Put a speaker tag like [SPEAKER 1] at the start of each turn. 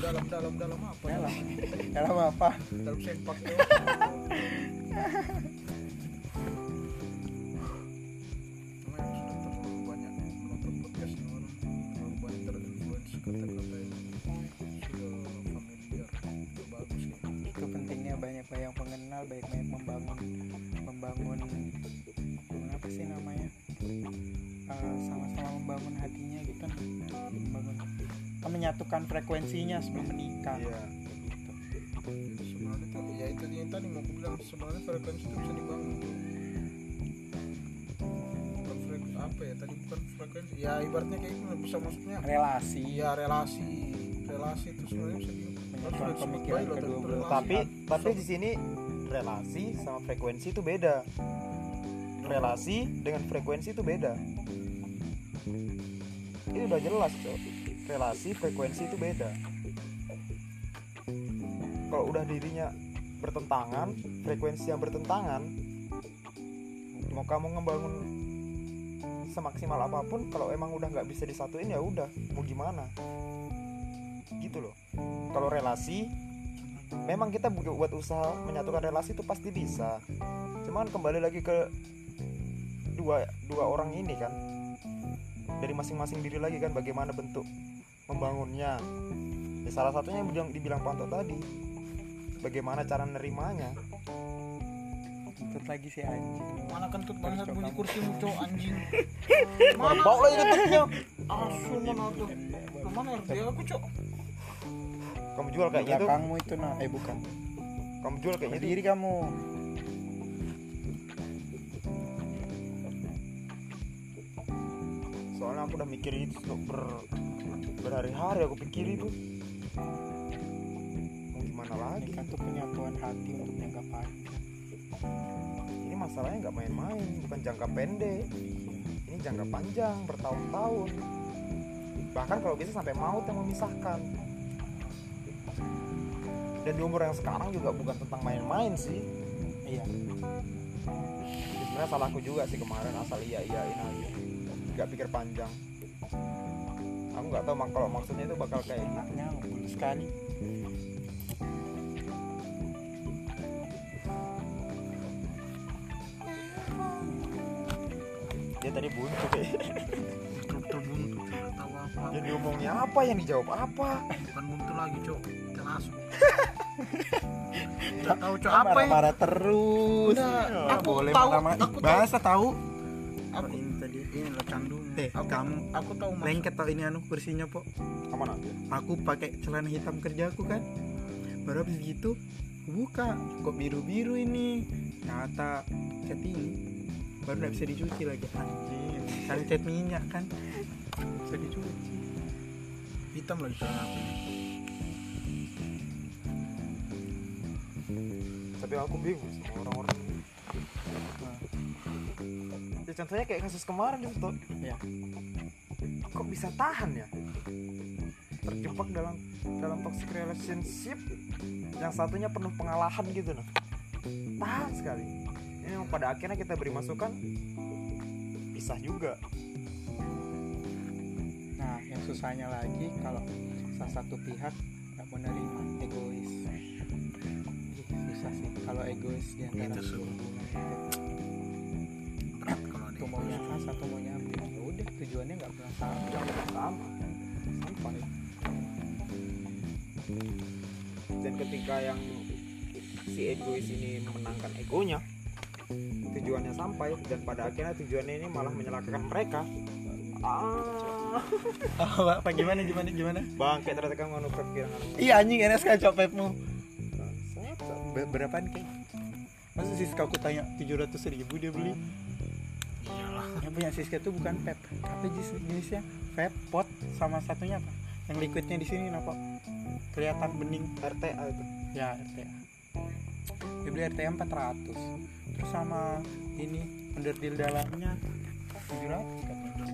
[SPEAKER 1] dalam dalam dalam dalam apa? Ya
[SPEAKER 2] dalam. Dalam apa?
[SPEAKER 1] Dalam sempak
[SPEAKER 2] menyatukan frekuensinya sebelum menikah.
[SPEAKER 3] Iya
[SPEAKER 1] Jadi sebenarnya tuh ya itu yang tadi mau aku bilang sebenarnya frekuensi itu bisa dibangun. Bukan frekuensi apa ya tadi bukan frekuensi ya ibaratnya kayak itu bisa maksudnya.
[SPEAKER 2] Relasi.
[SPEAKER 1] Iya relasi. Relasi itu sebenarnya bisa di
[SPEAKER 2] Menyatukan
[SPEAKER 1] harus disebut
[SPEAKER 2] pemikiran kedua belah.
[SPEAKER 3] tapi tapi di sini relasi sama frekuensi itu beda. Relasi dengan frekuensi itu beda. Ini udah jelas cok relasi frekuensi itu beda. Kalau udah dirinya bertentangan frekuensi yang bertentangan mau kamu ngebangun semaksimal apa pun kalau emang udah nggak bisa disatuin ya udah mau gimana? Gitu loh. Kalau relasi memang kita bu- buat usaha menyatukan relasi itu pasti bisa. Cuman kembali lagi ke dua dua orang ini kan dari masing-masing diri lagi kan bagaimana bentuk membangunnya. Ya, salah satunya yang dibilang, dibilang Panto tadi bagaimana cara nerimanya.
[SPEAKER 2] Kentut lagi si anjing.
[SPEAKER 1] Mana kentut bangsat bunyi kursimu cowok anjing.
[SPEAKER 3] Bau lagi kentutnya.
[SPEAKER 1] Asu mana tuh? Ke mana dia aku cok?
[SPEAKER 3] Kamu jual kayaknya tuh.
[SPEAKER 2] belakangmu itu nah eh bukan.
[SPEAKER 3] Kamu jual kayaknya tuh.
[SPEAKER 2] berdiri kamu
[SPEAKER 3] soalnya aku udah mikir itu ber berhari-hari aku pikir itu. Mau gimana lagi?
[SPEAKER 2] Kan tuh penyatuan hati untuk jangka panjang.
[SPEAKER 3] Ini masalahnya nggak main-main bukan jangka pendek. Ini jangka panjang bertahun-tahun. Bahkan kalau bisa sampai maut yang memisahkan. Dan di umur yang sekarang juga bukan tentang main-main sih.
[SPEAKER 2] Iya.
[SPEAKER 3] Sebenarnya salahku juga sih kemarin asal iya iyain aja nggak pikir panjang. Aku nggak tahu kalau maksudnya itu bakal kayak
[SPEAKER 2] enaknya sekali
[SPEAKER 3] dia tadi buntu
[SPEAKER 1] betul buntu tidak tahu apa?
[SPEAKER 3] Yang diomongnya apa yang dijawab apa?
[SPEAKER 1] Bukan buntu lagi cok. Kelas tidak tahu cok apa ya?
[SPEAKER 2] marah-marah terus
[SPEAKER 1] Udah, aku
[SPEAKER 2] boleh
[SPEAKER 1] tahu,
[SPEAKER 2] marah
[SPEAKER 1] aku
[SPEAKER 2] bahasa tahu
[SPEAKER 1] aku
[SPEAKER 2] ini tadi
[SPEAKER 1] ini lah candunya
[SPEAKER 2] Eh,
[SPEAKER 1] aku,
[SPEAKER 2] kamu
[SPEAKER 1] aku tahu maksud
[SPEAKER 2] lengket tau ini anu kursinya po
[SPEAKER 3] ke mana aja
[SPEAKER 2] aku pakai celana hitam kerjaku kan. Baru habis gitu buka. Kok biru biru ini? Kata cat ini. Baru nggak bisa dicuci lagi. Anjing. Kan cat minyak kan. Bisa dicuci.
[SPEAKER 1] Hitam lagi celana aku
[SPEAKER 3] tapi aku bingung sama orang-orang ya contohnya kayak kasus kemarin itu tuh.
[SPEAKER 2] Ya
[SPEAKER 3] kok bisa tahan ya? Terjebak dalam dalam toxic relationship yang satunya penuh pengalahan gitu nah tahan sekali. Ini yang pada akhirnya kita beri masukan pisah juga.
[SPEAKER 2] Nah yang susahnya lagi kalau salah satu pihak nggak menerima egois. Ih, susah sih. Kalau egois di antara
[SPEAKER 1] Itu. sulit.
[SPEAKER 2] Satu maunya A satu maunya B. Ya udah tujuannya nggak pernah sama
[SPEAKER 3] sama. Sampai dan ketika yang si egois ini memenangkan egonya tujuannya sampai dan pada akhirnya tujuannya ini malah menyelakakan mereka. Ah.
[SPEAKER 2] Apa, apa gimana gimana gimana?
[SPEAKER 3] Bangke ternyata kamu anu pikiran
[SPEAKER 2] iya anjing enak sekali copetmu. Berapaan kek masa Siska aku tanya 700 ribu dia beli
[SPEAKER 1] iyalah.
[SPEAKER 2] Yang punya Siska itu bukan pep apa jenis jenisnya pep pot sama satunya apa? Yang liquidnya di sini apa kelihatan bening.
[SPEAKER 3] RTA itu.
[SPEAKER 2] Ya RTA dia beli RTA 400 terus sama ini underdeal dalamnya. 700 katanya